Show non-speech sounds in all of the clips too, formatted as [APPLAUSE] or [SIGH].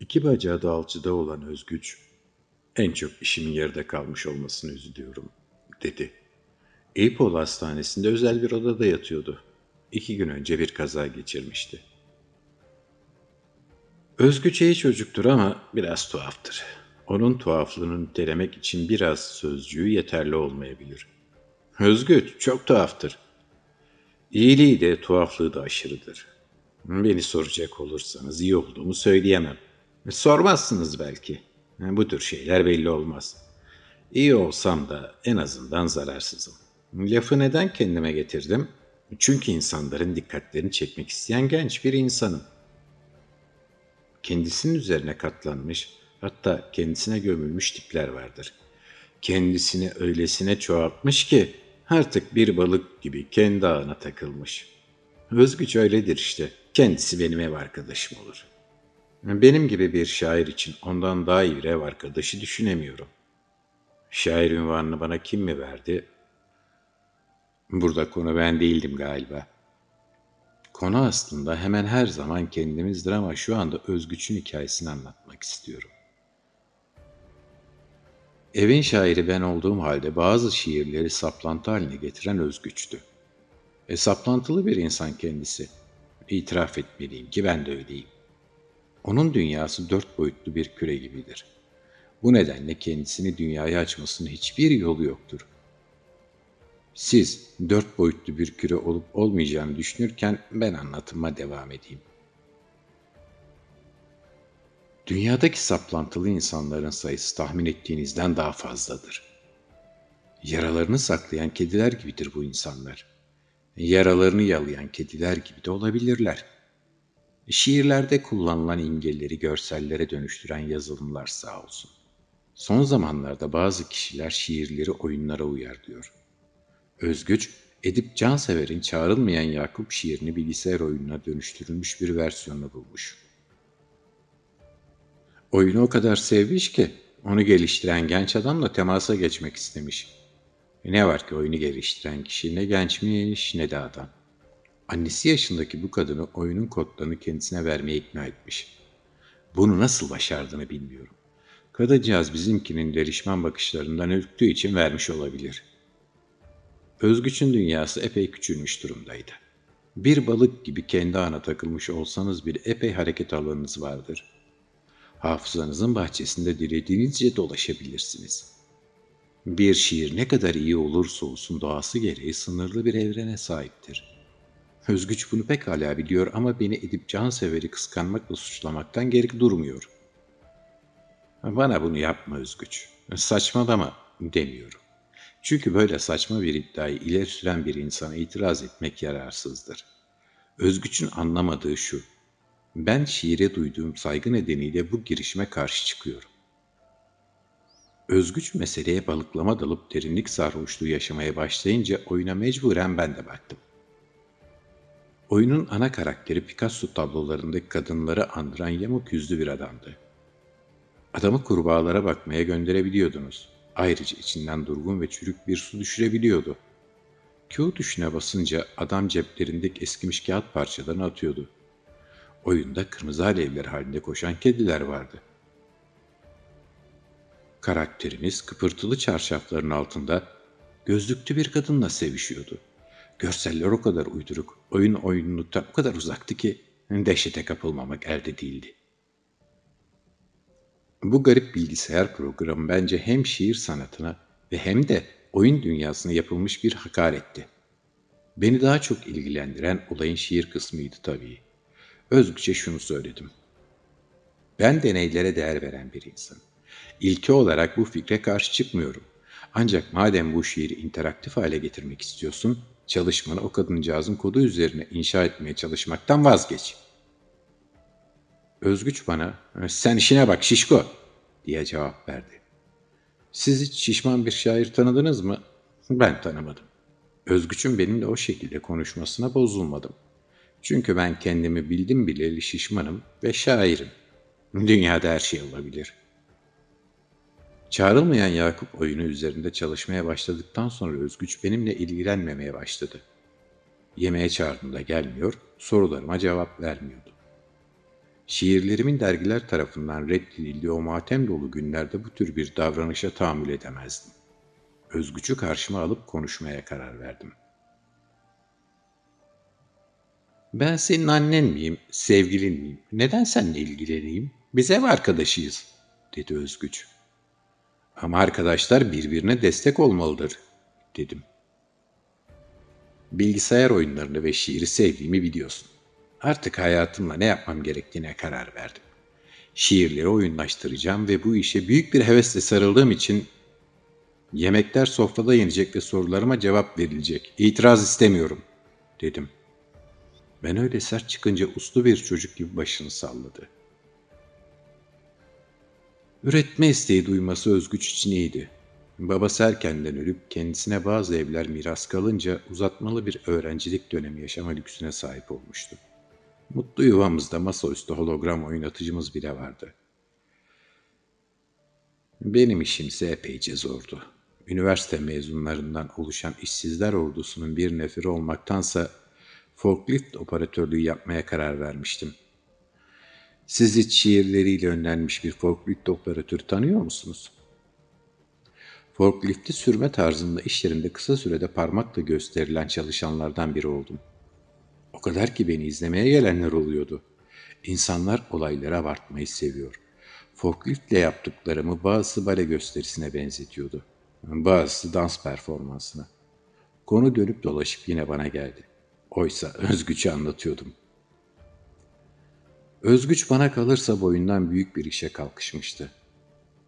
İki bacağı da alçıda olan Özgüç, en çok işimin yarıda kalmış olmasını üzülüyorum, dedi. Eyüpoğlu Hastanesi'nde özel bir odada yatıyordu. İki gün önce bir kaza geçirmişti. Özgüç iyi çocuktur ama biraz tuhaftır. Onun tuhaflığını nitelemek için biraz sözcüğü yeterli olmayabilir. Özgüç çok tuhaftır. İyiliği de tuhaflığı da aşırıdır. Beni soracak olursanız iyi olduğumu söyleyemem. Sormazsınız belki. Bu tür şeyler belli olmaz. İyi olsam da en azından zararsızım. Lafı neden kendime getirdim? Çünkü insanların dikkatlerini çekmek isteyen genç bir insanım. Kendisinin üzerine katlanmış, hatta kendisine gömülmüş tipler vardır. Kendisini öylesine çoğaltmış ki artık bir balık gibi kendi ağına takılmış. Özgüç öyledir işte. Kendisi benim ev arkadaşım olur. Benim gibi bir şair için ondan daha iyi bir ev arkadaşı düşünemiyorum. Şair ünvanını bana kim mi verdi? Burada konu ben değildim galiba. Konu aslında hemen her zaman kendimizdir ama şu anda Özgüç'ün hikayesini anlatmak istiyorum. Evin şairi ben olduğum halde bazı şiirleri saplantı haline getiren Özgüç'tü. E saplantılı bir insan kendisi. İtiraf etmeliyim ki ben de öyleyim. Onun dünyası dört boyutlu bir küre gibidir. Bu nedenle kendisini dünyaya açmasının hiçbir yolu yoktur. Siz dört boyutlu bir küre olup olmayacağını düşünürken ben anlatıma devam edeyim. Dünyadaki saplantılı insanların sayısı tahmin ettiğinizden daha fazladır. Yaralarını saklayan kediler gibidir bu insanlar. Yaralarını yalayan kediler gibi de olabilirler. Şiirlerde kullanılan imgeleri görsellere dönüştüren yazılımlar sağ olsun. Son zamanlarda bazı kişiler şiirleri oyunlara uyar diyor. Özgüç, Edip Cansever'in Çağrılmayan Yakup şiirini bilgisayar oyununa dönüştürülmüş bir versiyonunu bulmuş. Oyunu o kadar sevmiş ki onu geliştiren genç adamla temasa geçmek istemiş. E ne var ki oyunu geliştiren kişi ne gençmiş ne de adam. Annesi yaşındaki bu kadını oyunun kodlarını kendisine vermeye ikna etmiş. Bunu nasıl başardığını bilmiyorum. Kadıncağız bizimkinin derişman bakışlarından ürktüğü için vermiş olabilir. Özgüç'ün dünyası epey küçülmüş durumdaydı. Bir balık gibi kendi ana takılmış olsanız bir epey hareket alanınız vardır. Hafızanızın bahçesinde dilediğinizce dolaşabilirsiniz. Bir şiir ne kadar iyi olursa olsun doğası gereği sınırlı bir evrene sahiptir. Özgüç bunu pekala biliyor ama beni Edip Cansever'i kıskanmakla suçlamaktan geri durmuyor. Bana bunu yapma Özgüç. Saçmalama demiyorum. Çünkü böyle saçma bir iddiayı ileri süren bir insana itiraz etmek yararsızdır. Özgüç'ün anlamadığı şu. Ben şiire duyduğum saygı nedeniyle bu girişime karşı çıkıyorum. Özgüç meseleye balıklama dalıp derinlik sarhoşluğu yaşamaya başlayınca oyuna mecburen ben de baktım. Oyunun ana karakteri Picasso tablolarındaki kadınları andıran yamuk yüzlü bir adamdı. Adamı kurbağalara bakmaya gönderebiliyordunuz. Ayrıca içinden durgun ve çürük bir su düşürebiliyordu. Q tuşuna basınca adam ceplerindeki eskimiş kağıt parçalarını atıyordu. Oyunda kırmızı alevler halinde koşan kediler vardı. Karakterimiz kıpırtılı çarşafların altında gözlüklü bir kadınla sevişiyordu. Görseller o kadar uyduruk, oyun oyunluktan o kadar uzaktı ki dehşete kapılmamak elde değildi. Bu garip bilgisayar programı bence hem şiir sanatına ve hem de oyun dünyasına yapılmış bir hakaretti. Beni daha çok ilgilendiren olayın şiir kısmıydı tabii. Özgüçe şunu söyledim. Ben deneylere değer veren bir insan. İlke olarak bu fikre karşı çıkmıyorum. Ancak madem bu şiiri interaktif hale getirmek istiyorsun, çalışmanı o kadıncağızın kodu üzerine inşa etmeye çalışmaktan vazgeç. Özgüç bana, sen işine bak şişko diye cevap verdi. Siz hiç şişman bir şair tanıdınız mı? Ben tanımadım. Özgüç'ün benimle o şekilde konuşmasına bozulmadım. Çünkü ben kendimi bildim bileli şişmanım ve şairim. Dünyada her şey olabilir. Çağrılmayan Yakup oyunu üzerinde çalışmaya başladıktan sonra Özgüç benimle ilgilenmemeye başladı. Yemeğe çağırdığımda gelmiyor, sorularıma cevap vermiyordu. Şiirlerimin dergiler tarafından reddedildiği o matem dolu günlerde bu tür bir davranışa tahammül edemezdim. Özgücü karşıma alıp konuşmaya karar verdim. Ben senin annen miyim, sevgilin miyim? Neden seninle ilgileneyim? Biz ev arkadaşıyız, dedi Özgüç. Ama arkadaşlar birbirine destek olmalıdır, dedim. Bilgisayar oyunlarını ve şiiri sevdiğimi biliyorsun. Artık hayatımla ne yapmam gerektiğine karar verdim. Şiirleri oyunlaştıracağım ve bu işe büyük bir hevesle sarıldığım için yemekler sofrada yenecek ve sorularıma cevap verilecek. İtiraz istemiyorum, dedim. Ben öyle sert çıkınca uslu bir çocuk gibi başını salladı. Üretme isteği duyması Özgüç için iyiydi. Babası erkenden ölüp kendisine bazı evler miras kalınca uzatmalı bir öğrencilik dönemi yaşama lüksüne sahip olmuştu. Mutlu yuvamızda masaüstü hologram oynatıcımız bile vardı. Benim işimse epeyce zordu. Üniversite mezunlarından oluşan işsizler ordusunun bir neferi olmaktansa forklift operatörlüğü yapmaya karar vermiştim. Siz hiç şiirleriyle önlenmiş bir forklift operatörü tanıyor musunuz? Forklifti sürme tarzında iş yerinde kısa sürede parmakla gösterilen çalışanlardan biri oldum. O kadar ki beni izlemeye gelenler oluyordu. İnsanlar olayları abartmayı seviyor. Forkliftle yaptıklarımı bazısı bale gösterisine benzetiyordu. Bazısı dans performansına. Konu dönüp dolaşıp yine bana geldi. Oysa Özgüç'ü anlatıyordum. Özgüç bana kalırsa boyundan büyük bir işe kalkışmıştı.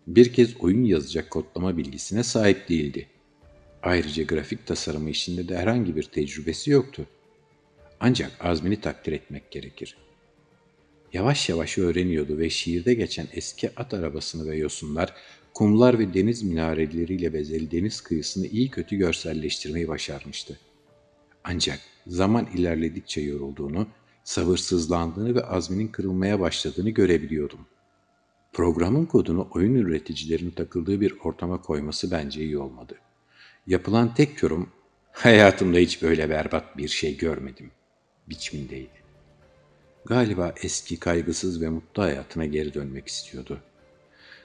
Bir kez oyun yazacak kodlama bilgisine sahip değildi. Ayrıca grafik tasarımı işinde de herhangi bir tecrübesi yoktu. Ancak azmini takdir etmek gerekir. Yavaş yavaş öğreniyordu ve şiirde geçen eski at arabasını ve yosunlar, kumlar ve deniz minareleriyle bezeli deniz kıyısını iyi kötü görselleştirmeyi başarmıştı. Ancak zaman ilerledikçe yorulduğunu, sabırsızlandığını ve azminin kırılmaya başladığını görebiliyordum. Programın kodunu oyun üreticilerin takıldığı bir ortama koyması bence iyi olmadı. Yapılan tek yorum, hayatımda hiç böyle berbat bir şey görmedim, biçimindeydi. Galiba eski kaygısız ve mutlu hayatına geri dönmek istiyordu.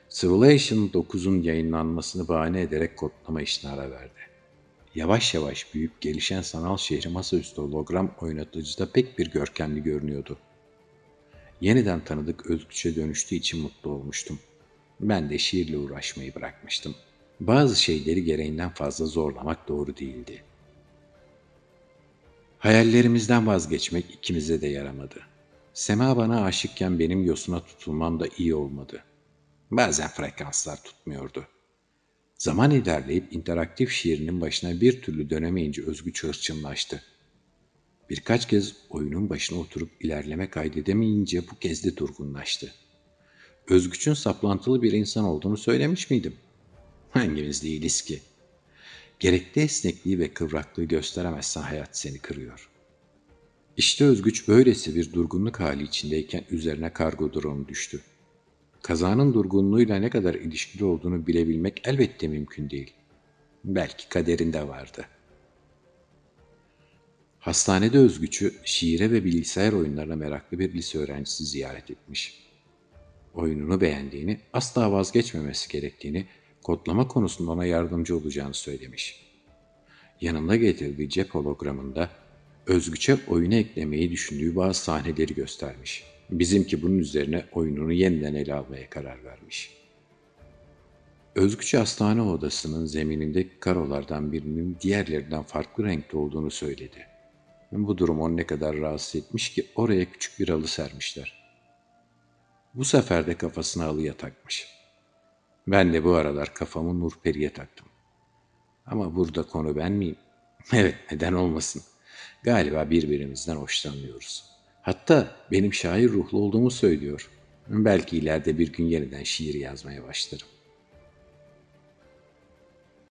Civilization 9'un yayınlanmasını bahane ederek kodlama işine ara verdi. Yavaş yavaş büyüyüp gelişen sanal şehri masaüstü hologram oynatıcıda pek bir görkemli görünüyordu. Yeniden tanıdık özgüçe dönüştüğü için mutlu olmuştum. Ben de şiirle uğraşmayı bırakmıştım. Bazı şeyleri gereğinden fazla zorlamak doğru değildi. Hayallerimizden vazgeçmek ikimize de yaramadı. Sema bana aşıkken benim yosuna tutulmam da iyi olmadı. Bazen frekanslar tutmuyordu. Zaman ilerleyip interaktif şiirinin başına bir türlü dönemeyince Özgüç hırçınlaştı. Birkaç kez oyunun başına oturup ilerleme kaydedemeyince bu kez de durgunlaştı. Özgüç'ün saplantılı bir insan olduğunu söylemiş miydim? Hangimiz değiliz ki? Gerekli esnekliği ve kıvraklığı gösteremezsen hayat seni kırıyor. İşte Özgüç böylesi bir durgunluk hali içindeyken üzerine kargo dronu düştü. Kazanın durgunluğuyla ne kadar ilişkili olduğunu bilebilmek elbette mümkün değil. Belki kaderinde vardı. Hastanede Özgüç'ü şiire ve bilgisayar oyunlarına meraklı bir lise öğrencisi ziyaret etmiş. Oyununu beğendiğini, asla vazgeçmemesi gerektiğini, kodlama konusunda ona yardımcı olacağını söylemiş. Yanında getirdiği cep hologramında Özgüç'e oyuna eklemeyi düşündüğü bazı sahneleri göstermiş. Bizimki bunun üzerine oyununu yeniden ele almaya karar vermiş. Özgüç hastane odasının zeminindeki karolardan birinin diğerlerinden farklı renkte olduğunu söyledi. Bu durum onu ne kadar rahatsız etmiş ki oraya küçük bir halı sermişler. Bu sefer de kafasına halıya takmış. Ben de bu aralar kafamı Nurperi'ye taktım. Ama burada konu ben miyim? [LAUGHS] Evet neden olmasın. Galiba birbirimizden hoşlanmıyoruz. Hatta benim şair ruhlu olduğumu söylüyor. Belki ileride bir gün yeniden şiir yazmaya başlarım.